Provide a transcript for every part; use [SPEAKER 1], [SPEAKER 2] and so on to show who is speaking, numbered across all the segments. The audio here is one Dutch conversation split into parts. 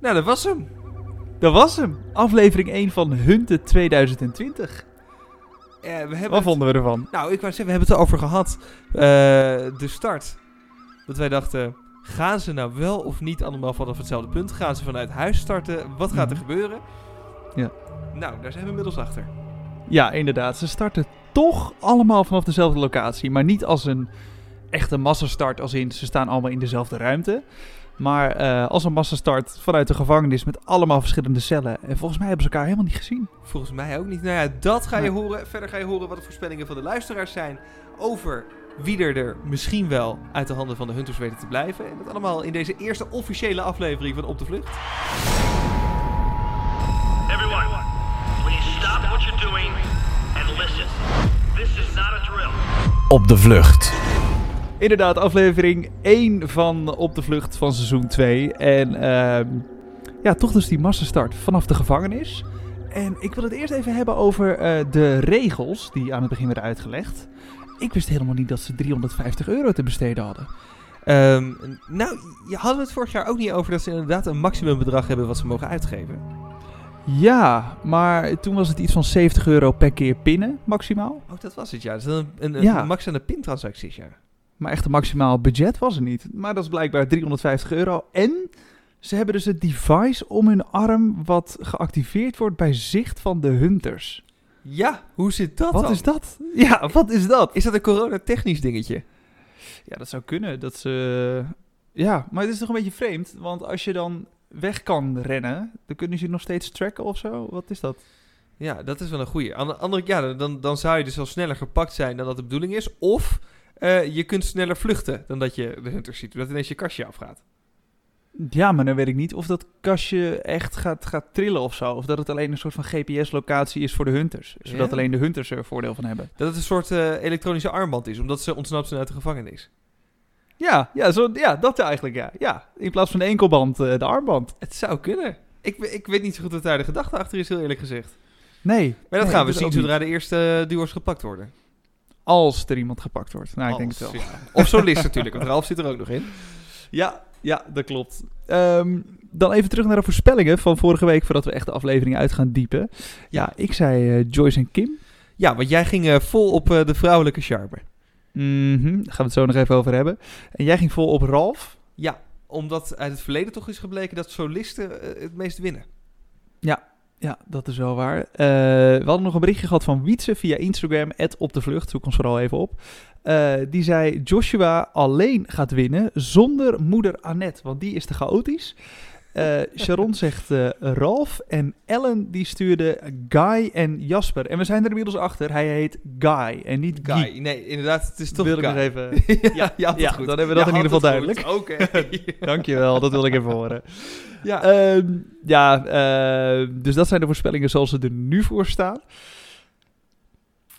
[SPEAKER 1] Nou, dat was hem.
[SPEAKER 2] Dat was hem. Aflevering 1 van Hunten 2020.
[SPEAKER 1] Eh, we hebben
[SPEAKER 2] Wat vonden we ervan?
[SPEAKER 1] Nou, ik wou zeggen, we hebben het erover gehad. eh, de start. Dat wij dachten, gaan ze nou wel of niet allemaal vanaf hetzelfde punt? Gaan ze vanuit huis starten? Wat gaat er
[SPEAKER 2] Mhm.
[SPEAKER 1] gebeuren?
[SPEAKER 2] Ja.
[SPEAKER 1] Nou, daar zijn we inmiddels achter.
[SPEAKER 2] Ja, inderdaad. Ze starten toch allemaal vanaf dezelfde locatie. Maar niet als een echte massastart, als in ze staan allemaal in dezelfde ruimte. Maar eh, als een massastart vanuit de gevangenis met allemaal verschillende cellen. En volgens mij hebben ze elkaar helemaal niet gezien.
[SPEAKER 1] Volgens mij ook niet. Nou ja, dat ga je
[SPEAKER 2] Nee.
[SPEAKER 1] horen. Verder ga je horen wat de voorspellingen van de luisteraars zijn over wie er er misschien wel uit de handen van de Hunters weten te blijven. En dat allemaal in deze eerste officiële aflevering van Op de Vlucht.
[SPEAKER 3] Everyone, please stop what you're doing and listen. This is not a drill.
[SPEAKER 4] Op de vlucht.
[SPEAKER 2] Inderdaad, aflevering 1 van Op de Vlucht van seizoen 2. En ehm, ja, toch dus die massastart vanaf de gevangenis. En ik wil het eerst even hebben over eh, de regels die aan het begin werden uitgelegd. Ik wist helemaal niet dat ze 350 euro te besteden hadden.
[SPEAKER 1] Ehm, nou, je hadden we het vorig jaar ook niet over dat ze inderdaad een maximumbedrag hebben wat ze mogen uitgeven.
[SPEAKER 2] Ja, maar toen was het iets van 70 euro per keer pinnen, maximaal.
[SPEAKER 1] Oh, dat was het, ja. Dat is een, een, een
[SPEAKER 2] Ja.
[SPEAKER 1] max aan de pintransacties, ja.
[SPEAKER 2] Maar echt een maximaal budget was er niet. Maar dat is blijkbaar 350 euro. En ze hebben dus het device om hun arm wat geactiveerd wordt bij zicht van de hunters.
[SPEAKER 1] Ja, hoe zit dat
[SPEAKER 2] wat
[SPEAKER 1] dan?
[SPEAKER 2] is dat? Ja, wat is dat?
[SPEAKER 1] Is dat een coronatechnisch dingetje?
[SPEAKER 2] Ja, dat zou kunnen. Dat ze... Ja, maar het is toch een beetje vreemd. Want als je dan weg kan rennen, dan kunnen ze je nog steeds tracken of zo. Wat is dat?
[SPEAKER 1] Ja, dat is wel een goeie. Andere ja, dan, dan zou je dus al sneller gepakt zijn dan dat de bedoeling is. Of eh, je kunt sneller vluchten dan dat je de hunters ziet. Doordat ineens je kastje afgaat.
[SPEAKER 2] Ja, maar dan weet ik niet of dat kastje echt gaat, gaat trillen of zo. Of dat het alleen een soort van GPS-locatie is voor de hunters. Zodat
[SPEAKER 1] Ja.
[SPEAKER 2] alleen de hunters er voordeel van hebben.
[SPEAKER 1] Dat het een soort eh, elektronische armband is, omdat ze ontsnapt zijn uit de gevangenis.
[SPEAKER 2] Ja, ja, zo, ja dat eigenlijk, ja. ja. In plaats van de enkelband, eh, de armband.
[SPEAKER 1] Het zou kunnen. Ik, ik weet niet zo goed wat daar de gedachte achter is, heel eerlijk gezegd.
[SPEAKER 2] Nee.
[SPEAKER 1] Maar dat
[SPEAKER 2] nee,
[SPEAKER 1] gaan we zien
[SPEAKER 2] niet.
[SPEAKER 1] zodra de eerste uh, duo's gepakt worden.
[SPEAKER 2] Als er iemand gepakt wordt. Nou, ik denk het wel.
[SPEAKER 1] ja. Of solist natuurlijk, want Ralf zit er ook nog in.
[SPEAKER 2] Ja, ja, dat klopt. Ehm, dan even terug naar de voorspellingen van vorige week, voordat we echt de aflevering uit gaan diepen. Ja, ik zei eh, Joyce en Kim.
[SPEAKER 1] Ja, want jij ging eh, vol op eh, de vrouwelijke charme.
[SPEAKER 2] Mhm, daar gaan we het zo nog even over hebben. En jij ging vol op Ralf.
[SPEAKER 1] Ja, omdat uit het verleden toch is gebleken dat solisten het meest winnen.
[SPEAKER 2] Ja, dat is wel waar. Eh, we hadden nog een berichtje gehad van Wietse via Instagram, op de vlucht, zoek ons vooral even op. Eh, die zei, Joshua alleen gaat winnen zonder moeder Annette, want die is te chaotisch. Eh, Sharon zegt Ralf en Ellen die stuurde Guy en Jasper. En we zijn er inmiddels achter, hij heet Guy en niet Guy.
[SPEAKER 1] Guy. Nee, inderdaad, het is toch
[SPEAKER 2] Wilde ik nog even...
[SPEAKER 1] ja, ja,
[SPEAKER 2] ja, dan hebben we dat in ieder geval duidelijk.
[SPEAKER 1] Oké.
[SPEAKER 2] Dankjewel, dat wil ik even horen.
[SPEAKER 1] Ja,
[SPEAKER 2] Ehm, ja, eh, dus dat zijn de voorspellingen zoals ze er nu voor staan.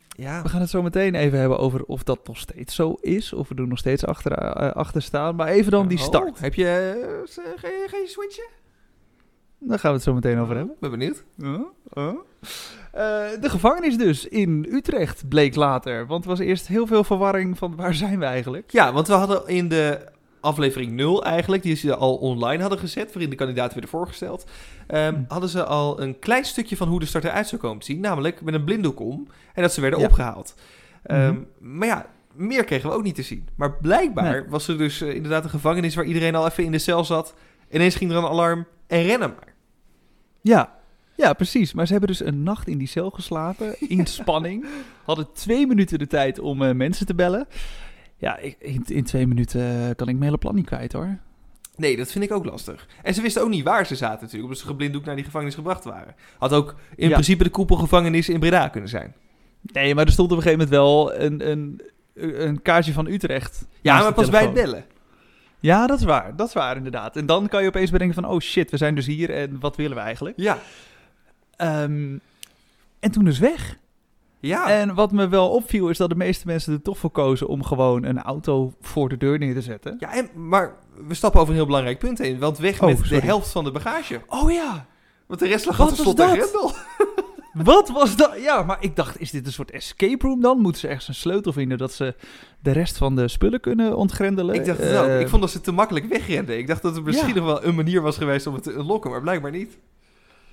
[SPEAKER 1] ja.
[SPEAKER 2] We gaan het zo meteen even hebben over of dat nog steeds zo is. Of we er nog steeds achter, eh, achter staan. Maar even dan die
[SPEAKER 1] Oh,
[SPEAKER 2] start.
[SPEAKER 1] heb je, eh, z- ga, je, ga je switchen?
[SPEAKER 2] Daar gaan we het zo meteen over hebben.
[SPEAKER 1] Ben benieuwd.
[SPEAKER 2] Eh, de gevangenis dus in Utrecht bleek later. Want er was eerst heel veel verwarring van waar zijn we eigenlijk.
[SPEAKER 1] Ja, want we hadden in de aflevering 0 eigenlijk, die ze al online hadden gezet, waarin de kandidaten werden voorgesteld, ehm,
[SPEAKER 2] Hm.
[SPEAKER 1] hadden ze al een klein stukje van hoe de start eruit zou komen te zien. Namelijk met een blinddoek om en dat ze werden
[SPEAKER 2] Ja.
[SPEAKER 1] opgehaald. Ehm,
[SPEAKER 2] Mhm.
[SPEAKER 1] Maar ja, meer kregen we ook niet te zien. Maar blijkbaar was er dus eh, inderdaad een gevangenis waar iedereen al even in de cel zat. Ineens ging er een alarm en rennen maar.
[SPEAKER 2] Ja. Ja, precies. Maar ze hebben dus een nacht in die cel geslapen, in spanning. Hadden twee minuten de tijd om eh, mensen te bellen. Ja, ik, in, in twee minuten eh, kan ik mijn hele plan niet kwijt hoor.
[SPEAKER 1] Nee, dat vind ik ook lastig. En ze wisten ook niet waar ze zaten natuurlijk, omdat ze geblinddoekt naar die gevangenis gebracht waren. Had ook in
[SPEAKER 2] Ja.
[SPEAKER 1] principe de koepelgevangenis in Breda kunnen zijn.
[SPEAKER 2] Nee, maar er stond op een gegeven moment wel een, een, een kaartje van Utrecht.
[SPEAKER 1] Ja, maar pas bij het bellen.
[SPEAKER 2] Ja, dat is waar. Dat is waar inderdaad. En dan kan je opeens bedenken van, oh shit, we zijn dus hier en wat willen we eigenlijk?
[SPEAKER 1] Ja.
[SPEAKER 2] Ehm, en toen dus weg.
[SPEAKER 1] Ja.
[SPEAKER 2] En wat me wel opviel is dat de meeste mensen er toch voor kozen om gewoon een auto voor de deur neer te zetten.
[SPEAKER 1] ja en, maar we stappen over een heel belangrijk punt heen. Want weg
[SPEAKER 2] Oh,
[SPEAKER 1] met de helft van de bagage.
[SPEAKER 2] Oh ja,
[SPEAKER 1] Want de rest lag
[SPEAKER 2] was
[SPEAKER 1] slot en grendel.
[SPEAKER 2] Wat was dat? Ja, maar ik dacht, is dit een soort escape room dan? Moeten ze ergens een sleutel vinden dat ze de rest van de spullen kunnen ontgrendelen?
[SPEAKER 1] Ik dacht het ook.
[SPEAKER 2] Eh,
[SPEAKER 1] Ik vond dat ze te makkelijk wegrenden. Ik dacht dat het misschien
[SPEAKER 2] Ja.
[SPEAKER 1] nog wel een manier was geweest om het te unlocken, maar blijkbaar niet.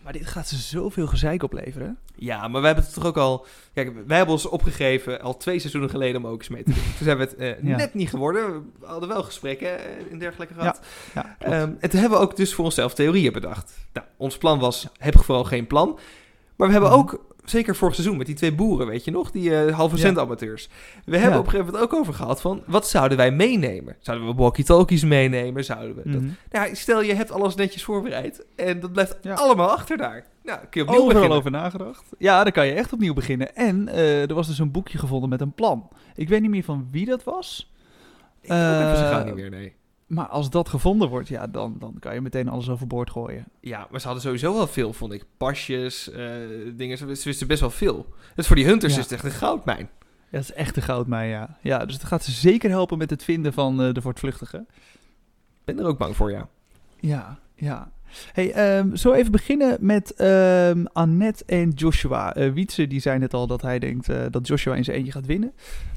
[SPEAKER 2] Maar dit gaat ze zoveel gezeik opleveren.
[SPEAKER 1] Ja, maar wij hebben het toch ook al... Kijk, wij hebben ons opgegeven al twee seizoenen geleden om ook eens mee te doen. Toen zijn we het eh,
[SPEAKER 2] Ja.
[SPEAKER 1] net niet geworden. We hadden wel gesprekken eh, in dergelijke gehad.
[SPEAKER 2] Ja, klopt.
[SPEAKER 1] Ehm, en toen hebben we ook dus voor onszelf theorieën bedacht. Nou, ons plan was, heb vooral geen plan. Maar we hebben
[SPEAKER 2] Mhm.
[SPEAKER 1] ook, zeker vorig seizoen met die twee boeren, weet je nog? Die eh halve cent amateurs. We hebben
[SPEAKER 2] Ja.
[SPEAKER 1] op een gegeven moment ook over gehad van, wat zouden wij meenemen? Zouden we walkie-talkies meenemen? Zouden we dat...
[SPEAKER 2] Mhm.
[SPEAKER 1] Nou, stel je hebt alles netjes voorbereid en dat blijft
[SPEAKER 2] Ja.
[SPEAKER 1] allemaal achter daar. Nou, kun je opnieuw
[SPEAKER 2] Overal
[SPEAKER 1] beginnen.
[SPEAKER 2] over nagedacht. Ja, dan kan je echt opnieuw beginnen. En eh, er was dus een boekje gevonden met een plan. Ik weet niet meer van wie dat was.
[SPEAKER 1] Ik gauw niet meer, nee.
[SPEAKER 2] Maar als dat gevonden wordt, ja, dan, dan kan je meteen alles overboord gooien.
[SPEAKER 1] Ja, maar ze hadden sowieso wel veel, vond ik. Pasjes, eh, dingen. Ze, wisten best wel veel. Dus voor die hunters
[SPEAKER 2] Ja.
[SPEAKER 1] is het echt een goudmijn.
[SPEAKER 2] Ja, dat is echt een goudmijn, ja. Ja, dus het gaat ze zeker helpen met het vinden van eh, de voortvluchtigen.
[SPEAKER 1] Ik ben er ook bang voor, ja.
[SPEAKER 2] Ja, ja. Hey, ehm zo even beginnen met ehm, Annette en Joshua. Eh Wietse, die zei net al dat hij denkt eh, dat Joshua in zijn eentje gaat winnen.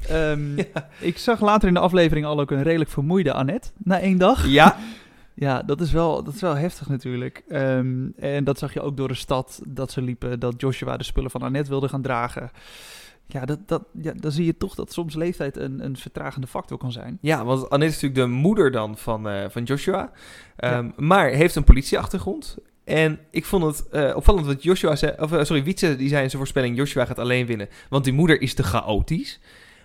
[SPEAKER 2] Ehm,
[SPEAKER 1] Ja.
[SPEAKER 2] Ik zag later in de aflevering al ook een redelijk vermoeide Annette na één dag.
[SPEAKER 1] Ja,
[SPEAKER 2] Ja, dat is wel, dat is wel heftig natuurlijk. En dat zag je ook door de stad dat ze liepen, dat Joshua de spullen van Annette wilde gaan dragen. Ja, dat, dat, ja, dan zie je toch dat soms leeftijd een, een vertragende factor kan zijn.
[SPEAKER 1] ja, want Annette is natuurlijk de moeder dan van, eh, van Joshua. Ehm, Maar heeft een politieachtergrond. En ik vond het eh, opvallend wat Joshua zei... Of, eh, sorry, Wietse die zei in zijn voorspelling... Joshua gaat alleen winnen, want die moeder is te chaotisch.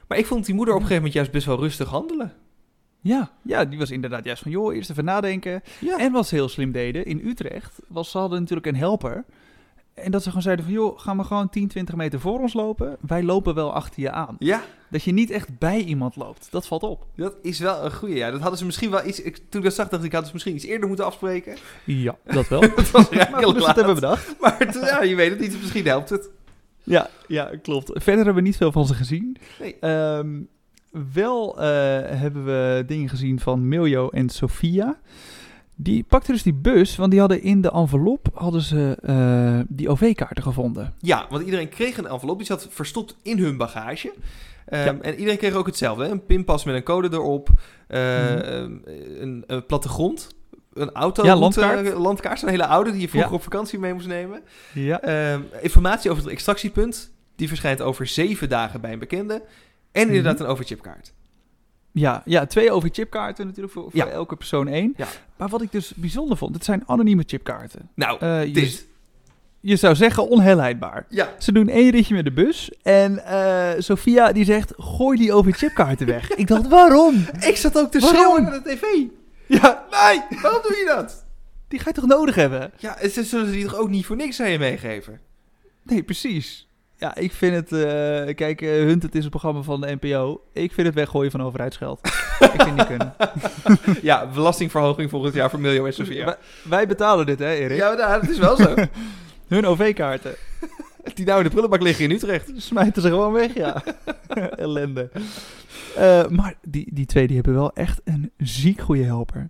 [SPEAKER 1] Maar ik vond die moeder op een gegeven moment juist best wel rustig handelen.
[SPEAKER 2] Ja, ja, die was inderdaad juist van, joh, eerst even nadenken.
[SPEAKER 1] Ja.
[SPEAKER 2] En wat ze heel slim deden, in Utrecht, was ze hadden natuurlijk een helper. En dat ze gewoon zeiden van, joh, ga maar gewoon 10, 20 meter voor ons lopen. Wij lopen wel achter je aan.
[SPEAKER 1] Ja,
[SPEAKER 2] Dat je niet echt bij iemand loopt, dat valt op.
[SPEAKER 1] dat is wel een goeie. Ja, dat hadden ze misschien wel iets... Ik, toen ik dat zag, dacht ik, hadden ze misschien iets eerder moeten afspreken.
[SPEAKER 2] Ja, dat wel.
[SPEAKER 1] Dat was
[SPEAKER 2] maar dus dat
[SPEAKER 1] laat.
[SPEAKER 2] hebben we bedacht.
[SPEAKER 1] Maar ja, je weet het niet, misschien helpt het.
[SPEAKER 2] Ja, ja, klopt. Verder hebben we niet veel van ze gezien.
[SPEAKER 1] Nee.
[SPEAKER 2] Ehm, wel eh, hebben we dingen gezien van Miljo en Sofia. Die pakten dus die bus, want die hadden in de envelop hadden ze eh, die OV-kaarten gevonden.
[SPEAKER 1] Ja, want iedereen kreeg een envelop. Die zat verstopt in hun bagage. Ehm,
[SPEAKER 2] Ja.
[SPEAKER 1] En iedereen kreeg ook hetzelfde. Hè? Een pinpas met een code erop. eh,
[SPEAKER 2] Mhm.
[SPEAKER 1] een, een plattegrond. Een auto.
[SPEAKER 2] Ja, landkaart.
[SPEAKER 1] landkaart, zo'n hele oude die je vroeger
[SPEAKER 2] Ja.
[SPEAKER 1] op vakantie mee moest nemen.
[SPEAKER 2] Ja.
[SPEAKER 1] Ehm, informatie over het extractiepunt. Die verschijnt over zeven dagen bij een bekende. En inderdaad
[SPEAKER 2] Mhm.
[SPEAKER 1] een overchipkaart.
[SPEAKER 2] Ja, ja, twee OV-chipkaarten natuurlijk, voor, voor
[SPEAKER 1] Ja.
[SPEAKER 2] elke persoon één.
[SPEAKER 1] Ja.
[SPEAKER 2] Maar wat ik dus bijzonder vond, het zijn anonieme chipkaarten.
[SPEAKER 1] Nou,
[SPEAKER 2] Eh, je,
[SPEAKER 1] dit.
[SPEAKER 2] je zou zeggen onherleidbaar.
[SPEAKER 1] Ja,
[SPEAKER 2] Ze doen één ritje met de bus en eh Sophia die zegt, gooi die OV-chipkaarten weg. ik dacht, waarom?
[SPEAKER 1] ik zat ook te schreeuwen naar de tv.
[SPEAKER 2] Ja,
[SPEAKER 1] Nee, waarom doe je dat?
[SPEAKER 2] die ga je toch nodig hebben?
[SPEAKER 1] Ja, ze zullen ze die toch ook niet voor niks aan je meegeven?
[SPEAKER 2] Nee, precies. Ja, ik vind het... eh, kijk, eh, Hunt, het is een programma van de NPO. Ik vind het weggooien van overheidsgeld. ik vind niet kunnen.
[SPEAKER 1] Ja, belastingverhoging volgend jaar voor Miljo en Sofia.
[SPEAKER 2] Wij, betalen dit, hè, Erik?
[SPEAKER 1] Ja, dat is wel zo.
[SPEAKER 2] Hun OV-kaarten.
[SPEAKER 1] Die nou in de prullenbak liggen in Utrecht.
[SPEAKER 2] Smijten ze gewoon weg, ja. Ellende. Eh, maar die, die twee die hebben wel echt een ziek goede helper.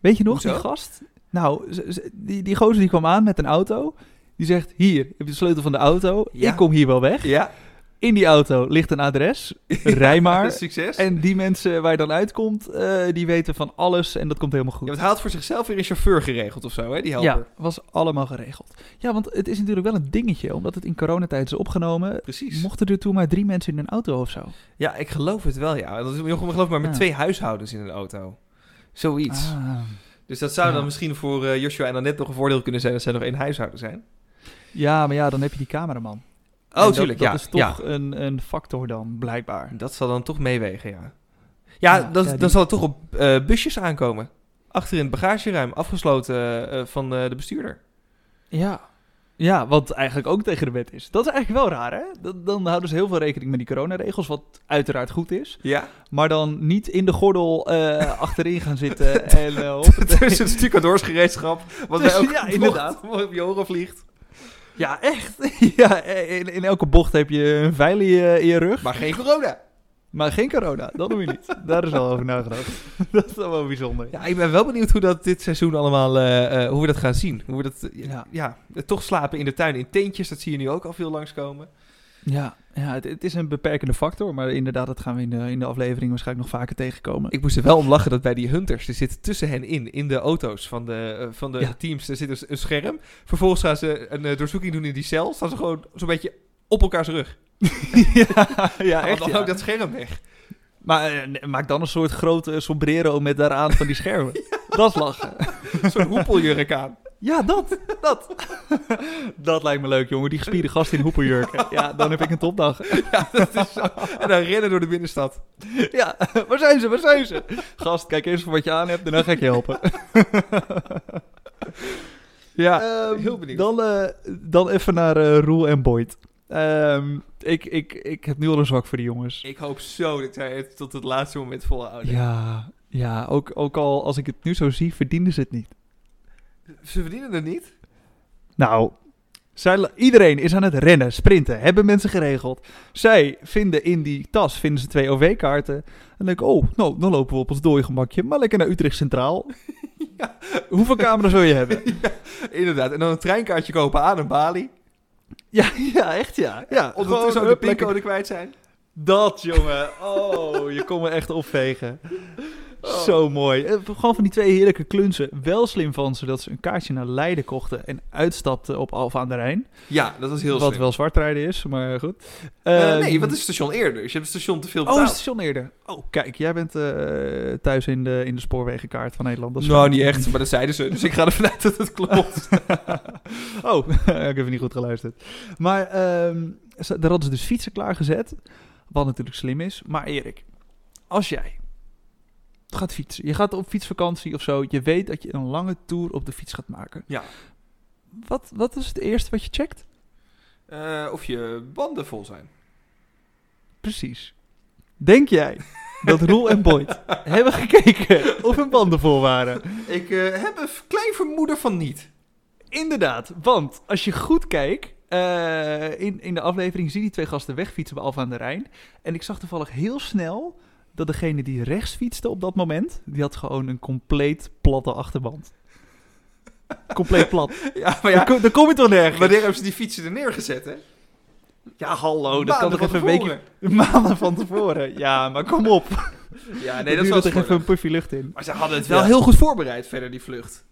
[SPEAKER 2] Weet je nog, die gast? Nou, die, die gozer die kwam aan met een auto. Die zegt, hier, heb je de sleutel van de auto.
[SPEAKER 1] Ja.
[SPEAKER 2] Ik kom hier wel weg.
[SPEAKER 1] Ja,
[SPEAKER 2] In die auto ligt een adres. Rij maar.
[SPEAKER 1] succes.
[SPEAKER 2] En die mensen waar je dan uitkomt, eh, die weten van alles en dat komt helemaal goed.
[SPEAKER 1] Ja, het haalt voor zichzelf weer een chauffeur geregeld of zo, hè, die helper.
[SPEAKER 2] Ja, was allemaal geregeld. Ja, want het is natuurlijk wel een dingetje, omdat het in coronatijd is opgenomen.
[SPEAKER 1] Precies.
[SPEAKER 2] Mochten er toen maar drie mensen in een auto of zo?
[SPEAKER 1] Ja, ik geloof het wel, ja. Dat is, je geloof maar met
[SPEAKER 2] Ja.
[SPEAKER 1] twee huishoudens in een auto. Zoiets.
[SPEAKER 2] Ah.
[SPEAKER 1] Dus dat zou dan misschien voor eh, Joshua en Annette nog een voordeel kunnen zijn... dat zij nog één huishouden zijn.
[SPEAKER 2] Ja, maar ja, dan heb je die cameraman.
[SPEAKER 1] Oh,
[SPEAKER 2] dat-
[SPEAKER 1] tuurlijk,
[SPEAKER 2] dat,
[SPEAKER 1] ja.
[SPEAKER 2] is toch een, een factor dan, blijkbaar.
[SPEAKER 1] Dat zal dan toch meewegen, ja. Ja,
[SPEAKER 2] Ja,
[SPEAKER 1] dat,
[SPEAKER 2] ja, die-
[SPEAKER 1] dan zal het toch op eh, busjes aankomen. Achter in het bagageruim, afgesloten eh, van eh, de bestuurder.
[SPEAKER 2] Ja. Ja, wat eigenlijk ook tegen de wet is. Dat is eigenlijk wel raar, hè? Dat- Dan houden ze heel veel rekening met die coronaregels, wat uiteraard goed is.
[SPEAKER 1] Ja.
[SPEAKER 2] Maar dan niet in de gordel achterin gaan zitten en... hoppatee.
[SPEAKER 1] Tussen het stucadoorsgereedschap, wat wij
[SPEAKER 2] Tussen-
[SPEAKER 1] ook
[SPEAKER 2] ja, inderdaad.
[SPEAKER 1] op je oren vliegt.
[SPEAKER 2] Ja, echt. ja, in, in elke bocht heb je een in je, in je rug.
[SPEAKER 1] Maar geen corona.
[SPEAKER 2] Maar geen corona, dat doen we niet. Daar is al over nagedacht. dat is dan wel bijzonder.
[SPEAKER 1] Ja, ik ben wel benieuwd hoe dat dit seizoen allemaal, eh, eh, hoe we dat gaan zien. Hoe we dat, eh,
[SPEAKER 2] Ja.
[SPEAKER 1] ja. toch slapen in de tuin in teentjes, dat zie je nu ook al veel langskomen.
[SPEAKER 2] Ja, ja het, het is een beperkende factor, maar inderdaad, dat gaan we in de, in de aflevering waarschijnlijk nog vaker tegenkomen.
[SPEAKER 1] Ik moest er wel om lachen dat bij die hunters, er zit tussen hen in, in de auto's van de, eh, van de
[SPEAKER 2] Ja.
[SPEAKER 1] teams, er zit dus een scherm. Vervolgens gaan ze een eh, doorzoeking doen in die cel, staan ze gewoon zo'n beetje op elkaars rug.
[SPEAKER 2] ja, echt.
[SPEAKER 1] dan
[SPEAKER 2] ja.
[SPEAKER 1] ook dat scherm weg.
[SPEAKER 2] Maar eh, maak dan een soort grote sombrero met daaraan van die schermen. Dat is lachen.
[SPEAKER 1] Zo'n hoepeljurk aan.
[SPEAKER 2] Ja, dat. Dat. dat lijkt me leuk, jongen. Die gespierde gast in hoepeljurken. Ja, dan heb ik een topdag.
[SPEAKER 1] Ja, dat is zo. En dan rennen door de binnenstad.
[SPEAKER 2] Ja, waar zijn ze? Waar zijn ze? Gast, kijk eerst wat je aan hebt, daarna ga ik je helpen.
[SPEAKER 1] Ja,
[SPEAKER 2] Ehm,
[SPEAKER 1] heel benieuwd.
[SPEAKER 2] Dan, eh, dan even naar eh Roel en Boyd. Ehm, ik, ik, ik heb nu al een zwak voor die jongens.
[SPEAKER 1] Ik hoop zo dat zij het tot het laatste moment volhouden.
[SPEAKER 2] Ja, ja ook, ook al als ik het nu zo zie, verdienen ze het niet.
[SPEAKER 1] Ze verdienen het niet.
[SPEAKER 2] Nou, zij, iedereen is aan het rennen, sprinten, hebben mensen geregeld. Zij vinden in die tas vinden ze twee OV-kaarten. En dan denk ik, oh, nou, dan lopen we op ons dode gemakje, maar lekker naar Utrecht Centraal.
[SPEAKER 1] Ja.
[SPEAKER 2] Hoeveel camera's wil je hebben?
[SPEAKER 1] Inderdaad. En dan een treinkaartje kopen aan een balie.
[SPEAKER 2] Ja, ja, echt ja. ja
[SPEAKER 1] Ondertussen
[SPEAKER 2] gewoon,
[SPEAKER 1] ook de pincode kwijt zijn.
[SPEAKER 2] Dat, jongen. Oh, je kon me echt opvegen.
[SPEAKER 1] Oh.
[SPEAKER 2] Zo mooi. Eh, Gewoon van die twee heerlijke klunzen. Wel slim van ze dat ze een kaartje naar Leiden kochten en uitstapten op Alfa aan de Rijn.
[SPEAKER 1] Ja, dat was heel
[SPEAKER 2] wat
[SPEAKER 1] slim.
[SPEAKER 2] wel zwartrijden is, maar goed.
[SPEAKER 1] Eh,
[SPEAKER 2] Ehm,
[SPEAKER 1] nee, wat is het station eerder? Dus je hebt het station te veel
[SPEAKER 2] Oh,
[SPEAKER 1] betaald.
[SPEAKER 2] het station eerder. Oh, kijk, jij bent eh, thuis in de, in de spoorwegenkaart van Nederland. Dat is
[SPEAKER 1] nou, niet echt, maar dat zeiden ze. Dus ik ga ervan uit dat het klopt.
[SPEAKER 2] oh, ik heb niet goed geluisterd. Maar ehm, daar hadden ze dus fietsen klaargezet. Wat natuurlijk slim is. Maar Erik, als jij gaat fietsen. Je gaat op fietsvakantie of zo. Je weet dat je een lange tour op de fiets gaat maken.
[SPEAKER 1] Ja.
[SPEAKER 2] Wat, wat is het eerste wat je checkt?
[SPEAKER 1] Eh, of je banden vol zijn.
[SPEAKER 2] Precies. Denk jij dat Roel en Boyd hebben gekeken of hun banden vol waren?
[SPEAKER 1] Ik eh, heb een klein vermoeden van niet.
[SPEAKER 2] Inderdaad, want als je goed kijkt, eh, in, in de aflevering zie je die twee gasten wegfietsen bij Alfa aan de Rijn. En ik zag toevallig heel snel dat degene die rechts fietste op dat moment, die had gewoon een compleet platte achterband. Compleet plat.
[SPEAKER 1] Ja, maar
[SPEAKER 2] Ja. Dan, kom, dan kom je toch nergens?
[SPEAKER 1] wanneer hebben ze die fietsen er neergezet, hè?
[SPEAKER 2] Ja, hallo, dat kan
[SPEAKER 1] Maanden
[SPEAKER 2] toch
[SPEAKER 1] van
[SPEAKER 2] even een weekje...
[SPEAKER 1] tevoren.
[SPEAKER 2] Maanden van tevoren. Ja, maar kom op.
[SPEAKER 1] Ja,
[SPEAKER 2] Nee,
[SPEAKER 1] dat is
[SPEAKER 2] er toch even een puffy lucht in.
[SPEAKER 1] Maar ze hadden het wel
[SPEAKER 2] Ja.
[SPEAKER 1] heel goed voorbereid verder, die vlucht.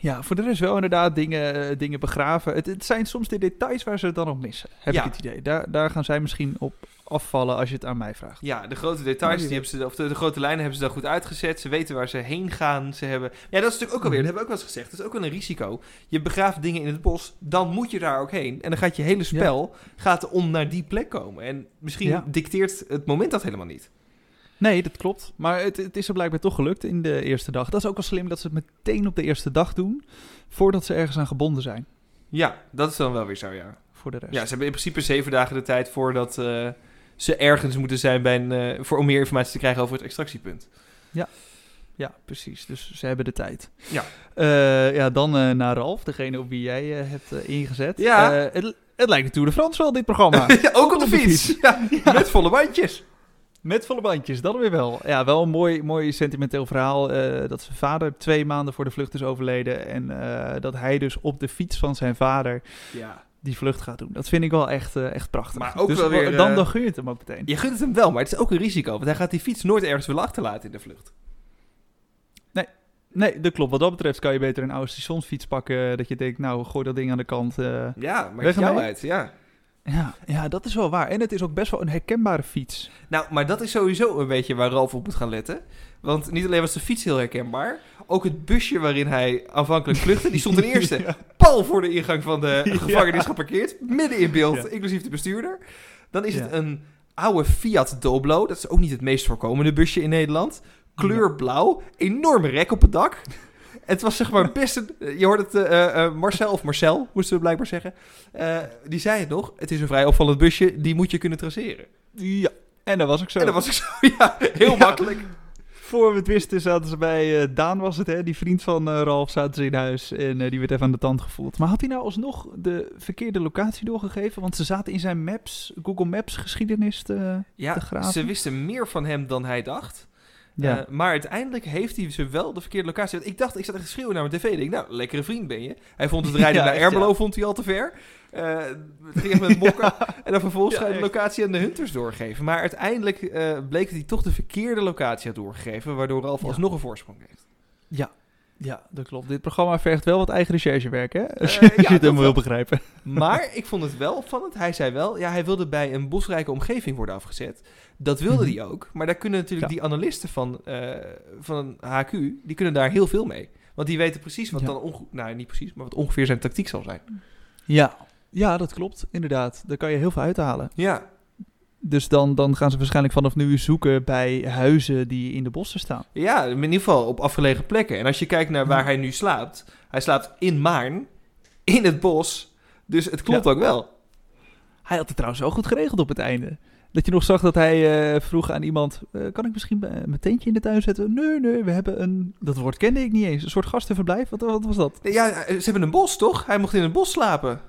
[SPEAKER 2] Ja, voor de rest wel inderdaad dingen, eh, dingen begraven. Het, het zijn soms de details waar ze het dan op missen, heb
[SPEAKER 1] Ja.
[SPEAKER 2] ik het idee. Daar, daar gaan zij misschien op afvallen als je het aan mij vraagt.
[SPEAKER 1] Ja, de grote details, die- hebben ze, of de, de grote lijnen hebben ze daar goed uitgezet. Ze weten waar ze heen gaan. Ze hebben, ja, dat is natuurlijk ook alweer, dat hebben we ook wel eens gezegd. Dat is ook wel een risico. Je begraaft dingen in het bos, dan moet je daar ook heen. En dan gaat je hele spel gaat om naar die plek komen. En misschien
[SPEAKER 2] Ja.
[SPEAKER 1] dicteert het moment dat helemaal niet.
[SPEAKER 2] Nee, dat klopt. Maar het, het is er blijkbaar toch gelukt in de eerste dag. Dat is ook wel slim dat ze het meteen op de eerste dag doen, voordat ze ergens aan gebonden zijn.
[SPEAKER 1] Ja, dat is dan wel weer zo, ja.
[SPEAKER 2] Voor de rest.
[SPEAKER 1] Ja, ze hebben in principe zeven dagen de tijd voordat eh, ze ergens moeten zijn bij een, eh, voor, om meer informatie te krijgen over het extractiepunt.
[SPEAKER 2] Ja, precies. Dus ze hebben de tijd.
[SPEAKER 1] Ja.
[SPEAKER 2] Eh, ja, dan eh, naar Ralf, degene op wie jij eh, hebt ingezet.
[SPEAKER 1] Ja.
[SPEAKER 2] Het, het lijkt de Tour de France wel, dit programma.
[SPEAKER 1] Ja, ook op de fiets. Ja, Met volle bandjes.
[SPEAKER 2] Met volle bandjes, dat weer wel. Ja, wel een mooi, mooi sentimenteel verhaal. dat zijn vader twee maanden voor de vlucht is overleden. En dat hij dus op de fiets van zijn vader
[SPEAKER 1] Ja.
[SPEAKER 2] Die vlucht gaat doen. Dat vind ik wel echt, eh, echt prachtig.
[SPEAKER 1] Maar ook
[SPEAKER 2] dus
[SPEAKER 1] wel weer,
[SPEAKER 2] dan,
[SPEAKER 1] eh,
[SPEAKER 2] dan gun je het hem ook meteen.
[SPEAKER 1] Je gunt het hem wel, maar het is ook een risico. Want hij gaat die fiets nooit ergens willen achterlaten in de vlucht.
[SPEAKER 2] Nee, dat klopt. Wat dat betreft kan je beter een oude stationsfiets pakken. Dat je denkt, nou, gooi dat ding aan de kant. eh.
[SPEAKER 1] Ja, maar het jou uit, ja.
[SPEAKER 2] Ja, ja, dat is wel waar. En het is ook best wel een herkenbare fiets.
[SPEAKER 1] Nou, maar dat is sowieso een beetje waar Ralf op moet gaan letten. Want niet alleen was de fiets heel herkenbaar, ook het busje waarin hij aanvankelijk vluchtte, die stond ten eerste
[SPEAKER 2] Ja.
[SPEAKER 1] Pal voor de ingang van de gevangenis geparkeerd, midden in beeld, inclusief de bestuurder. Dan is het een oude Fiat Doblo, dat is ook niet het meest voorkomende busje in Nederland. Kleur blauw, enorme rek op het dak. Het was zeg maar best een... Je hoort het, eh, eh, Marcel, of Marcel, moesten we blijkbaar zeggen. Eh, die zei het nog, het is een vrij opvallend busje, die moet je kunnen traceren.
[SPEAKER 2] Ja, en dat was ook zo.
[SPEAKER 1] En dat was ik zo, ja, heel
[SPEAKER 2] Ja.
[SPEAKER 1] makkelijk.
[SPEAKER 2] Voor we het wisten zaten ze bij eh, Daan was het, hè? Die vriend van eh, Ralf zaten ze in huis. En? Die eh, die werd even aan de tand gevoeld. Maar had hij nou alsnog de verkeerde locatie doorgegeven? Want ze zaten in zijn Maps, Google Maps geschiedenis te,
[SPEAKER 1] Ja,
[SPEAKER 2] te graven.
[SPEAKER 1] ze wisten meer van hem dan hij dacht.
[SPEAKER 2] Ja.
[SPEAKER 1] Maar uiteindelijk heeft hij ze wel de verkeerde locatie. Want Ik dacht, ik zat echt te schreeuwen naar mijn tv. Ik denk, nou, lekkere vriend ben je. Hij vond het rijden
[SPEAKER 2] Ja,
[SPEAKER 1] naar Ermelo
[SPEAKER 2] ja.
[SPEAKER 1] vond hij al te ver. Eh, het ging echt met mokken. En dan vervolgens
[SPEAKER 2] Ja,
[SPEAKER 1] ga je de locatie aan de Hunters doorgeven. Maar uiteindelijk eh, bleek dat hij toch de verkeerde locatie had doorgegeven. Waardoor Ralf
[SPEAKER 2] Ja.
[SPEAKER 1] alsnog een voorsprong heeft.
[SPEAKER 2] ja. Ja, dat klopt. Dit programma vergt wel wat eigen recherchewerk, hè? Als
[SPEAKER 1] Eh,
[SPEAKER 2] je, het helemaal wil begrijpen.
[SPEAKER 1] Maar ik vond het wel opvallend. Hij zei wel, ja, hij wilde bij een bosrijke omgeving worden afgezet. Dat wilde
[SPEAKER 2] Mhm.
[SPEAKER 1] hij ook. Maar daar kunnen natuurlijk die analisten van, van HQ, die kunnen daar heel veel mee. Want die weten precies wat dan, onge- nou niet precies, maar wat ongeveer zijn tactiek zal zijn.
[SPEAKER 2] Ja. Ja, dat klopt. Inderdaad. Daar kan je heel veel uithalen.
[SPEAKER 1] Ja,
[SPEAKER 2] Dus dan, dan gaan ze waarschijnlijk vanaf nu zoeken bij huizen die in de bossen staan.
[SPEAKER 1] ja, in ieder geval op afgelegen plekken. En als je kijkt naar waar hij nu slaapt, hij slaapt in Maarn, in het bos. Dus het klopt
[SPEAKER 2] Ja.
[SPEAKER 1] ook wel.
[SPEAKER 2] Hij had het trouwens wel goed geregeld op het einde. Dat je nog zag dat hij eh, vroeg aan iemand: eh, Kan ik misschien eh, mijn tentje in de tuin zetten? Nee, nee, we hebben een. Dat woord kende ik niet eens. Een soort gastenverblijf. Wat, wat was dat?
[SPEAKER 1] Ja, ze hebben een bos, toch? Hij mocht in het bos slapen.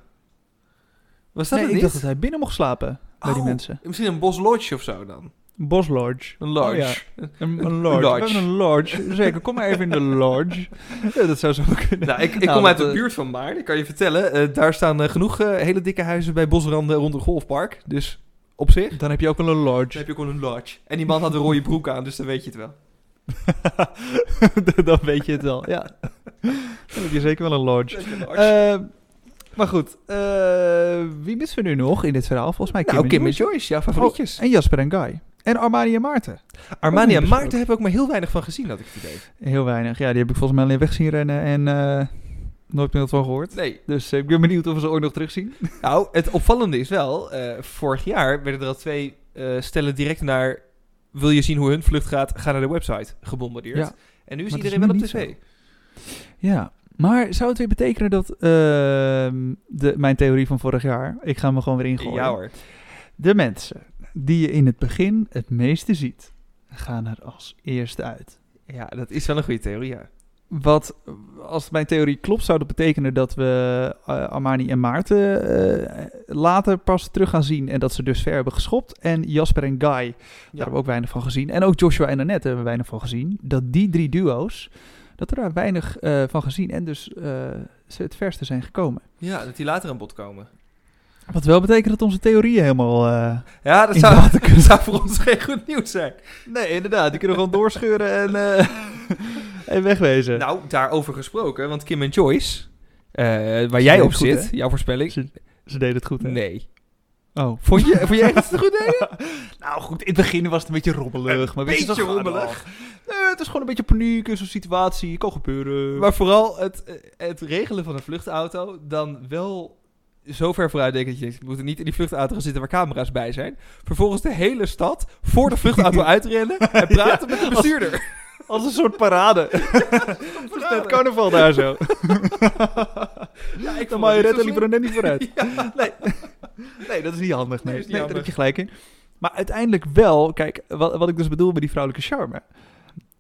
[SPEAKER 1] Was dat
[SPEAKER 2] nee,
[SPEAKER 1] het
[SPEAKER 2] ik
[SPEAKER 1] niet?
[SPEAKER 2] dacht dat hij binnen mocht slapen bij die
[SPEAKER 1] Oh,
[SPEAKER 2] mensen.
[SPEAKER 1] Misschien een boslodge of zo dan.
[SPEAKER 2] Bos Lodge.
[SPEAKER 1] Een lodge.
[SPEAKER 2] Oh, ja. Een, lodge.
[SPEAKER 1] lodge.
[SPEAKER 2] We hebben een lodge. Zeker, kom maar even in de lodge. Ja, dat zou zo kunnen.
[SPEAKER 1] Nou, ik, ik
[SPEAKER 2] Nou,
[SPEAKER 1] kom uit
[SPEAKER 2] dat,
[SPEAKER 1] de
[SPEAKER 2] eh,
[SPEAKER 1] buurt van Maarn. Ik kan je vertellen, eh, daar staan eh, genoeg eh, hele dikke huizen bij bosranden rond een golfpark. Dus op zich
[SPEAKER 2] Dan heb je ook wel een lodge.
[SPEAKER 1] dan heb je gewoon een lodge. En die man had een rode broek aan, dus dan weet je het wel.
[SPEAKER 2] dan weet je het wel. Ja. Dan heb je zeker wel een lodge.
[SPEAKER 1] Eh,
[SPEAKER 2] maar goed, eh, wie missen we nu nog in dit verhaal? Volgens mij Kim,
[SPEAKER 1] nou,
[SPEAKER 2] en
[SPEAKER 1] Kim en
[SPEAKER 2] Joyce.
[SPEAKER 1] Joyce, jouw favorietjes.
[SPEAKER 2] Oh, en Jasper en Guy. En Armani en Maarten.
[SPEAKER 1] Armani en. Maarten heb ik ook maar heel weinig van gezien, had ik het idee.
[SPEAKER 2] Heel weinig. Ja, die heb ik volgens mij alleen weg zien rennen en eh, nooit meer van gehoord.
[SPEAKER 1] Nee.
[SPEAKER 2] Dus eh, ik ben benieuwd of we ze ooit nog terugzien.
[SPEAKER 1] Nou, het opvallende is wel, vorig jaar werden er al twee stellen direct naar... Wil je zien hoe hun vlucht gaat? Ga naar de website gebombardeerd.
[SPEAKER 2] Ja.
[SPEAKER 1] En nu is
[SPEAKER 2] dat
[SPEAKER 1] iedereen wel op tv.
[SPEAKER 2] Ja, maar zou het weer betekenen dat ehm, de, mijn theorie van vorig jaar, ik ga me gewoon weer ingooien.
[SPEAKER 1] Ja hoor.
[SPEAKER 2] De mensen die je in het begin het meeste ziet, gaan er als eerste uit.
[SPEAKER 1] Ja, dat is wel een goede theorie, ja.
[SPEAKER 2] Wat, als mijn theorie klopt, zou dat betekenen dat we eh, Armani en Maarten eh, later pas terug gaan zien. En dat ze dus ver hebben geschopt. En Jasper en Guy, daar hebben we ook weinig van gezien. En ook Joshua en Annette hebben we weinig van gezien. Dat die drie duo's, dat we daar weinig eh, van gezien. En dus eh, ze het verste zijn gekomen.
[SPEAKER 1] Ja, dat die later aan bod komen.
[SPEAKER 2] Wat wel betekent dat onze theorieën helemaal... eh,
[SPEAKER 1] Ja, dat zou, dat zou voor ons geen goed nieuws zijn.
[SPEAKER 2] Nee, inderdaad. Die kunnen gewoon doorscheuren en, en wegwezen.
[SPEAKER 1] Nou, daarover gesproken, want Kim en Joyce, waar jij op
[SPEAKER 2] goed,
[SPEAKER 1] zit, jouw voorspelling.
[SPEAKER 2] Ze, ze deden het goed, hè?
[SPEAKER 1] Nee.
[SPEAKER 2] Oh.
[SPEAKER 1] Vond je, vond je echt dat het goed deden?
[SPEAKER 2] Nou goed, in het begin was het een beetje rommelig. maar weet je,
[SPEAKER 1] beetje rommelig.
[SPEAKER 2] Nee, het is gewoon een beetje paniek in zo'n situatie. Kan gebeuren.
[SPEAKER 1] Maar vooral het, het regelen van een vluchtauto, dan wel zo ver vooruit denken dat je we moeten niet in die vluchtauto gaan zitten waar camera's bij zijn. Vervolgens de hele stad voor de vluchtauto uitrennen en praten met de bestuurder.
[SPEAKER 2] Als een soort parade. Het is net carnaval daar zo.
[SPEAKER 1] Ja, ik
[SPEAKER 2] Dan mag je
[SPEAKER 1] het
[SPEAKER 2] redden liever er net niet vooruit.
[SPEAKER 1] Ja.
[SPEAKER 2] Nee. Nee, dat is niet handig. Nee,
[SPEAKER 1] Nee, niet
[SPEAKER 2] Nee, daar
[SPEAKER 1] handig.
[SPEAKER 2] heb je gelijk in. Maar uiteindelijk wel, kijk, wat, wat ik dus bedoel met die vrouwelijke charme.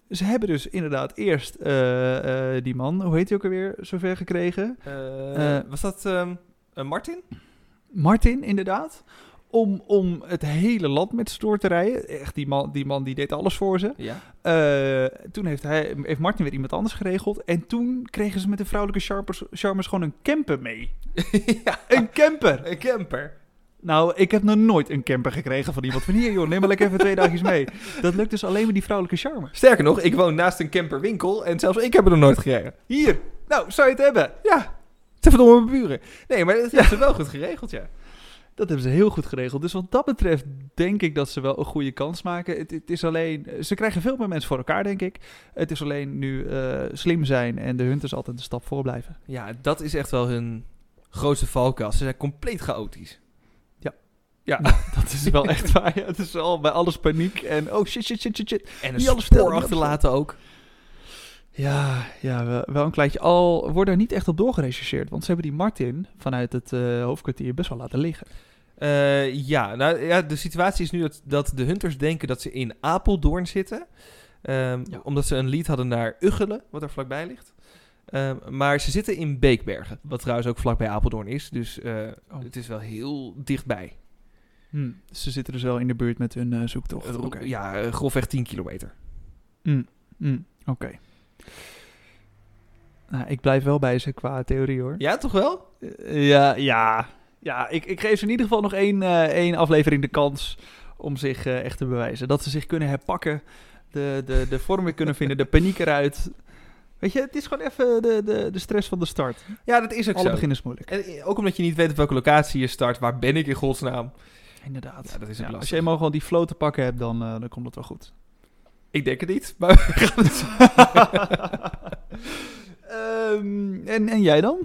[SPEAKER 2] Ze hebben dus inderdaad eerst eh, eh, die man, hoe heet hij ook alweer, zover gekregen?
[SPEAKER 1] Eh, was dat ehm, Martin?
[SPEAKER 2] Martin, inderdaad. Om, om het hele land met ze door te rijden. Echt, die man, die man die deed alles voor ze.
[SPEAKER 1] Ja.
[SPEAKER 2] Toen heeft, hij, heeft Martin weer iemand anders geregeld. En toen kregen ze met de vrouwelijke charmers, charmers gewoon een camper mee.
[SPEAKER 1] ja,
[SPEAKER 2] Een camper!
[SPEAKER 1] een camper.
[SPEAKER 2] Nou, ik heb nog nooit een camper gekregen van iemand van hier, joh, neem maar lekker even twee dagjes mee. Dat lukt dus alleen met die vrouwelijke charme.
[SPEAKER 1] Sterker nog, ik woon naast een camperwinkel en zelfs ik heb er nog nooit gekregen.
[SPEAKER 2] Hier, nou, zou je het hebben?
[SPEAKER 1] Ja, te verdomme mijn buren. Nee, maar dat hebben ze wel goed geregeld, ja.
[SPEAKER 2] Dat hebben ze heel goed geregeld. Dus wat dat betreft denk ik dat ze wel een goede kans maken. Het, het is alleen, ze krijgen veel meer mensen voor elkaar, denk ik. Het is alleen nu eh, slim zijn en de hunters altijd een stap voor blijven.
[SPEAKER 1] Ja, dat is echt wel hun grootste valkuil. Ze zijn compleet chaotisch.
[SPEAKER 2] Ja. Dat is wel echt waar. Ja. Het is al bij alles paniek en oh shit, shit, shit, shit, shit.
[SPEAKER 1] En een
[SPEAKER 2] alles
[SPEAKER 1] spoor achterlaten ook.
[SPEAKER 2] Ja, ja wel, wel een kleintje. Al wordt er niet echt op doorgerechercheerd. Want ze hebben die Martin vanuit het eh, hoofdkwartier best wel laten liggen.
[SPEAKER 1] Eh, ja, nou ja, de situatie is nu dat, dat de hunters denken dat ze in Apeldoorn zitten.
[SPEAKER 2] Ja.
[SPEAKER 1] Omdat ze een lead hadden naar Uggelen, wat er vlakbij ligt. Ehm, maar ze zitten in Beekbergen, wat trouwens ook vlakbij Apeldoorn is. Dus eh,
[SPEAKER 2] Oh.
[SPEAKER 1] het is wel heel dichtbij.
[SPEAKER 2] Hm, dus ze zitten dus wel in de buurt met hun eh, zoektocht.
[SPEAKER 1] Eh. Ja, eh, grofweg 10 kilometer.
[SPEAKER 2] Hm, hm, Oké. Nou, ik blijf wel bij ze qua theorie hoor.
[SPEAKER 1] Ja, toch wel?
[SPEAKER 2] Ja, ja. Ja, ik, ik geef ze in ieder geval nog één, één aflevering de kans om zich echt te bewijzen. Dat ze zich kunnen herpakken, de, de, de vorm weer kunnen vinden, de paniek eruit. Weet je, het is gewoon even de, de, de stress van de start.
[SPEAKER 1] Ja, dat is ook
[SPEAKER 2] Alle
[SPEAKER 1] zo.
[SPEAKER 2] begin is moeilijk.
[SPEAKER 1] En ook omdat je niet weet op welke locatie je start. Waar ben ik in godsnaam?
[SPEAKER 2] Inderdaad.
[SPEAKER 1] Ja, dat is
[SPEAKER 2] Ja, als je eenmaal gewoon die flow te pakken hebt, dan, eh, dan komt het wel goed.
[SPEAKER 1] Ik denk het niet, maar we gaan het
[SPEAKER 2] Ehm, en, en jij dan?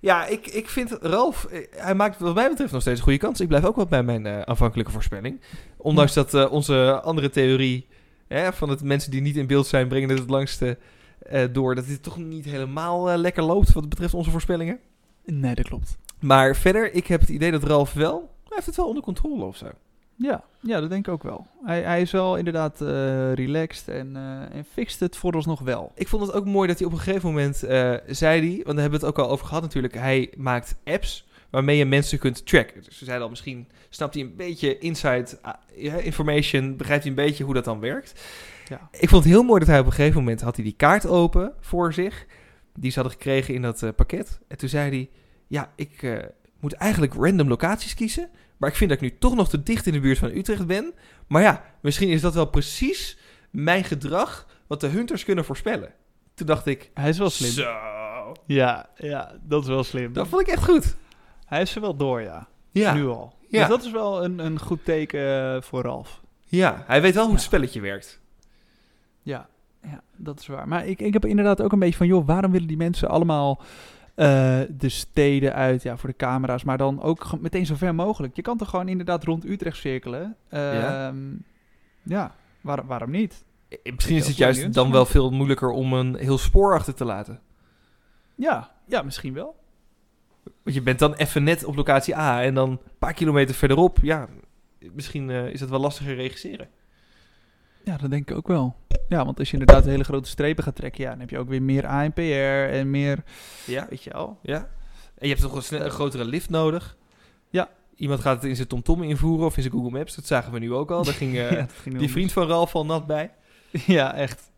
[SPEAKER 1] Ja, ik, ik vind Ralf, eh, hij maakt wat mij betreft nog steeds een goede kans. Ik blijf ook wel bij mijn eh, aanvankelijke voorspelling. Ondanks dat eh, onze andere theorie hè, van het mensen die niet in beeld zijn, brengen het het langste eh, door. Dat dit toch niet helemaal lekker loopt wat betreft onze voorspellingen.
[SPEAKER 2] Nee, dat klopt.
[SPEAKER 1] Maar verder, ik heb het idee dat Ralf wel, heeft het wel onder controle of zo.
[SPEAKER 2] Ja, ja, dat denk ik ook wel. Hij, hij is wel inderdaad eh, relaxed en, eh en fixt het vooralsnog wel.
[SPEAKER 1] Ik vond het ook mooi dat hij op een gegeven moment eh, zei hij, want daar hebben we het ook al over gehad natuurlijk, hij maakt apps waarmee je mensen kunt tracken. Dus ze zeiden al, misschien snapt hij een beetje inside ja, information, begrijpt hij een beetje hoe dat dan werkt.
[SPEAKER 2] Ja.
[SPEAKER 1] Ik vond het heel mooi dat hij op een gegeven moment had hij die kaart open voor zich, die ze hadden gekregen in dat eh, pakket. En toen zei hij, ja, ik eh, moet eigenlijk random locaties kiezen, maar ik vind dat ik nu toch nog te dicht in de buurt van Utrecht ben. Maar ja, misschien is dat wel precies mijn gedrag wat de hunters kunnen voorspellen. Toen dacht ik,
[SPEAKER 2] Hij is wel slim.
[SPEAKER 1] zo,
[SPEAKER 2] Ja, ja, dat is wel slim.
[SPEAKER 1] dat vond ik echt goed.
[SPEAKER 2] Hij is er wel door, ja.
[SPEAKER 1] Ja,
[SPEAKER 2] Nu al.
[SPEAKER 1] Ja.
[SPEAKER 2] Dus dat is wel een, een goed teken eh, voor Ralf.
[SPEAKER 1] ja hij weet wel hoe het
[SPEAKER 2] Ja.
[SPEAKER 1] spelletje werkt.
[SPEAKER 2] Ja, ja, dat is waar. Maar ik, ik heb inderdaad ook een beetje van, joh, waarom willen die mensen allemaal eh, de steden uit, ja, voor de camera's, maar dan ook meteen zo ver mogelijk. Je kan toch gewoon inderdaad rond Utrecht cirkelen?
[SPEAKER 1] Ja.
[SPEAKER 2] Ehm, ja, waar- waarom niet?
[SPEAKER 1] Misschien is het juist dan wel veel moeilijker om een heel spoor achter te laten.
[SPEAKER 2] Ja, ja, misschien wel.
[SPEAKER 1] Want je bent dan even net op locatie A en dan een paar kilometer verderop, ja, misschien eh, is het wel lastiger regisseren.
[SPEAKER 2] Ja, dat denk ik ook wel. Ja, want als je inderdaad hele grote strepen gaat trekken, ja, dan heb je ook weer meer ANPR en meer,
[SPEAKER 1] Ja,
[SPEAKER 2] weet je wel.
[SPEAKER 1] ja. En je hebt toch een, grotere lift nodig.
[SPEAKER 2] Ja.
[SPEAKER 1] Iemand gaat het in zijn TomTom invoeren of in zijn Google Maps. Dat zagen we nu ook al. Daar ging eh,
[SPEAKER 2] Ja, dat ging
[SPEAKER 1] die vriend van Ralf al nat bij.
[SPEAKER 2] Ja, echt.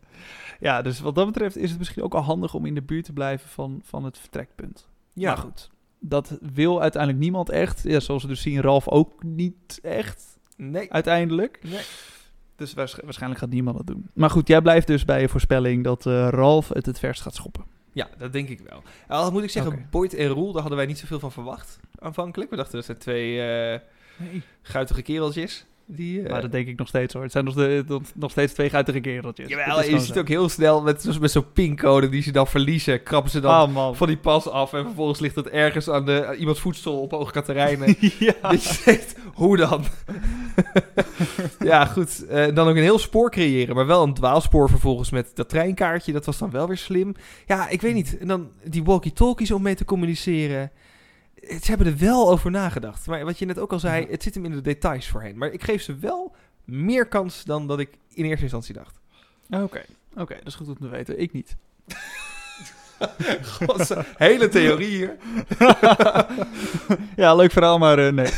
[SPEAKER 2] Ja, dus wat dat betreft is het misschien ook al handig om in de buurt te blijven van, van het vertrekpunt.
[SPEAKER 1] Ja,
[SPEAKER 2] Maar goed, dat wil uiteindelijk niemand echt. Ja, zoals we dus zien, Ralf ook niet echt
[SPEAKER 1] Nee.
[SPEAKER 2] uiteindelijk.
[SPEAKER 1] nee.
[SPEAKER 2] Dus waarsch- waarschijnlijk gaat niemand dat doen. Maar goed, jij blijft dus bij je voorspelling dat eh, Ralf het het verst gaat schoppen.
[SPEAKER 1] Ja, dat denk ik wel. Al moet ik zeggen,
[SPEAKER 2] Oké.
[SPEAKER 1] Boyd en Roel, daar hadden wij niet zoveel van verwacht aanvankelijk. We dachten dat zijn twee eh
[SPEAKER 2] Nee.
[SPEAKER 1] guitige kereltjes. Die, eh,
[SPEAKER 2] Maar dat denk ik nog steeds hoor. Het zijn nog, de, nog- steeds twee guitige kereltjes.
[SPEAKER 1] Jawel,
[SPEAKER 2] Dat
[SPEAKER 1] je ziet
[SPEAKER 2] zo.
[SPEAKER 1] ook heel snel met, met zo'n pincode die ze dan verliezen. Krabben ze dan
[SPEAKER 2] man.
[SPEAKER 1] van die pas af en vervolgens ligt het ergens aan, de, aan iemands voedsel op Hoog Katerijnen.
[SPEAKER 2] ja.
[SPEAKER 1] Dat je denkt, hoe dan? ja, goed. eh, dan ook een heel spoor creëren, maar wel een dwaalspoor vervolgens met dat treinkaartje. Dat was dan wel weer slim. Ja, ik weet niet. En dan die walkie-talkies om mee te communiceren. Ze hebben er wel over nagedacht. Maar wat je net ook al zei,
[SPEAKER 2] Ja.
[SPEAKER 1] het zit hem in de details voorheen. Maar ik geef ze wel meer kans dan dat ik in eerste instantie dacht.
[SPEAKER 2] Oké, oké, dat is goed om te weten. Ik niet.
[SPEAKER 1] Hele theorie hier.
[SPEAKER 2] ja, leuk verhaal, maar eh, nee.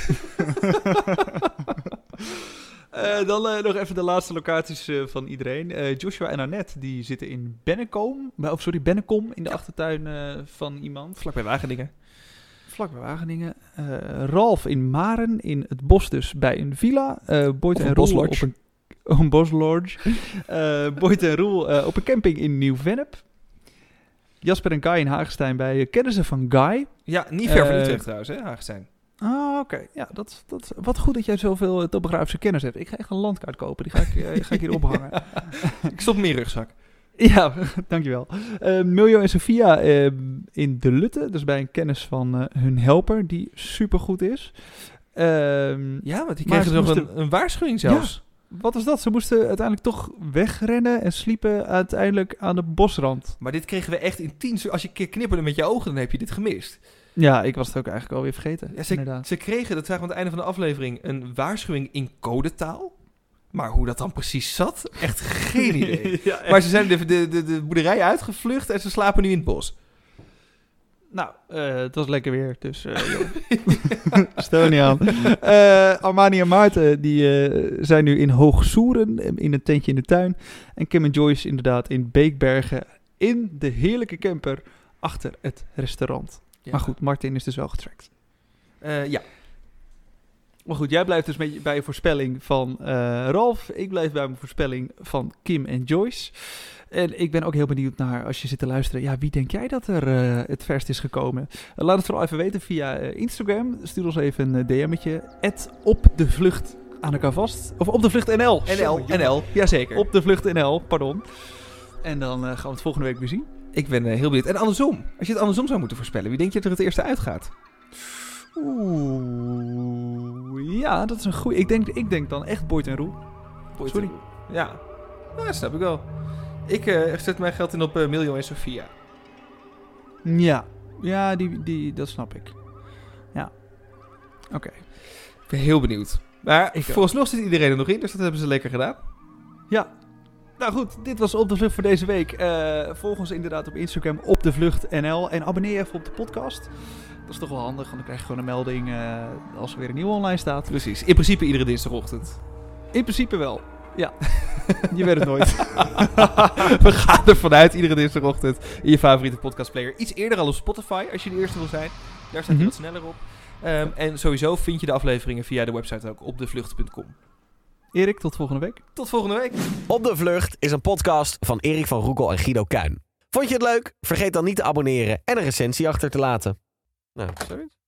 [SPEAKER 2] Eh, dan eh, nog even de laatste locaties van iedereen. Joshua en Annette, die zitten in Bennekom. Of sorry, Bennekom, in de achtertuin van iemand.
[SPEAKER 1] Vlak bij Wageningen.
[SPEAKER 2] Vlak bij Wageningen. Eh, Ralf in Maren, in het bos dus, bij een villa. Eh Boyd
[SPEAKER 1] Of
[SPEAKER 2] en Roel op een... een boslodge. Eh Boyd en Roel eh, op een camping in Nieuw-Vennep. Jasper en Guy in Hagestein bij eh, kennissen van Guy.
[SPEAKER 1] Ja, niet ver van
[SPEAKER 2] Eh,
[SPEAKER 1] Utrecht trouwens, hè.
[SPEAKER 2] Ah, oké. Ja, dat, dat, wat goed dat jij zoveel eh, topografische kennis hebt. Ik ga echt een landkaart kopen. Die ga ik, eh, ga ik hier ophangen.
[SPEAKER 1] ik stop in mijn rugzak.
[SPEAKER 2] Ja, dankjewel. Eh Miljo en Sofia eh, in De Lutte. Dus bij een kennis van eh, hun helper, die supergoed is. Ehm,
[SPEAKER 1] Ja, want die kregen
[SPEAKER 2] ze
[SPEAKER 1] nog
[SPEAKER 2] moesten-
[SPEAKER 1] een, een waarschuwing zelfs.
[SPEAKER 2] wat is dat? Ze moesten uiteindelijk toch wegrennen en sliepen uiteindelijk aan de bosrand.
[SPEAKER 1] Maar dit kregen we echt in tien... Als je een keer knipperde met je ogen, dan heb je dit gemist.
[SPEAKER 2] Ja, ik was het ook eigenlijk alweer vergeten.
[SPEAKER 1] Ja, ze kregen, dat zagen we aan het einde van de aflevering, een waarschuwing in codetaal. Maar hoe dat dan precies zat, echt geen idee.
[SPEAKER 2] ja, echt.
[SPEAKER 1] Maar ze zijn de, de, de, de boerderij uitgevlucht en ze slapen nu in het bos.
[SPEAKER 2] Nou, eh, het was lekker weer, dus eh joh. stel niet aan. Eh, Armani en Maarten die, eh, zijn nu in Hoogsoeren, in een tentje in de tuin. En Kim en Joyce inderdaad in Beekbergen, in de heerlijke camper achter het restaurant. Maar goed, Martin is dus wel getrackt.
[SPEAKER 1] Eh, ja.
[SPEAKER 2] Maar goed, jij blijft dus met bij je voorspelling van eh, Ralf. Ik blijf bij mijn voorspelling van Kim en Joyce. En ik ben ook heel benieuwd naar, als je zit te luisteren, ja, wie denk jij dat er eh, het verst is gekomen? Eh, laat het vooral even weten via Instagram. Stuur ons even een DM'tje. op de vlucht aan elkaar vast. Of op de vlucht NL.
[SPEAKER 1] NL. NL, jazeker.
[SPEAKER 2] Op de vlucht NL, pardon. En dan gaan we het volgende week weer zien.
[SPEAKER 1] Ik ben heel benieuwd. En andersom, als je het andersom zou moeten voorspellen, wie denk je dat er het eerste uitgaat?
[SPEAKER 2] Oeh, ja, dat is een goeie. Ik denk, ik denk dan echt Boyd en Roel. Sorry.
[SPEAKER 1] Ja, dat snap ik wel. Ik eh, zet mijn geld in op eh Miljo en Sofia.
[SPEAKER 2] Ja, ja die, die, dat snap ik. Ja. Oké.
[SPEAKER 1] Ik ben heel benieuwd. Maar
[SPEAKER 2] Ik ook.
[SPEAKER 1] vooralsnog zit iedereen er nog in, dus dat hebben ze lekker gedaan.
[SPEAKER 2] Ja. Nou goed, dit was Op de Vlucht voor deze week. Eh, volg ons inderdaad op Instagram op de Vlucht NL. En abonneer even op de podcast. Dat is toch wel handig, want dan krijg je gewoon een melding eh, als er weer een nieuwe online staat.
[SPEAKER 1] Precies. In principe iedere dinsdagochtend.
[SPEAKER 2] In principe wel. Ja. je weet het nooit.
[SPEAKER 1] We gaan er vanuit iedere dinsdagochtend in je favoriete podcastplayer. Iets eerder al op Spotify, als je de eerste wil zijn. Daar staat je wat sneller op. Ehm, en sowieso vind je de afleveringen via de website ook op devlucht.com.
[SPEAKER 2] Erik, tot volgende week.
[SPEAKER 1] Tot volgende week.
[SPEAKER 4] Op de Vlucht is een podcast van Erik van Roekel en Guido Kuin. Vond je het leuk? Vergeet dan niet te abonneren en een recensie achter te laten. Nou, zoiets.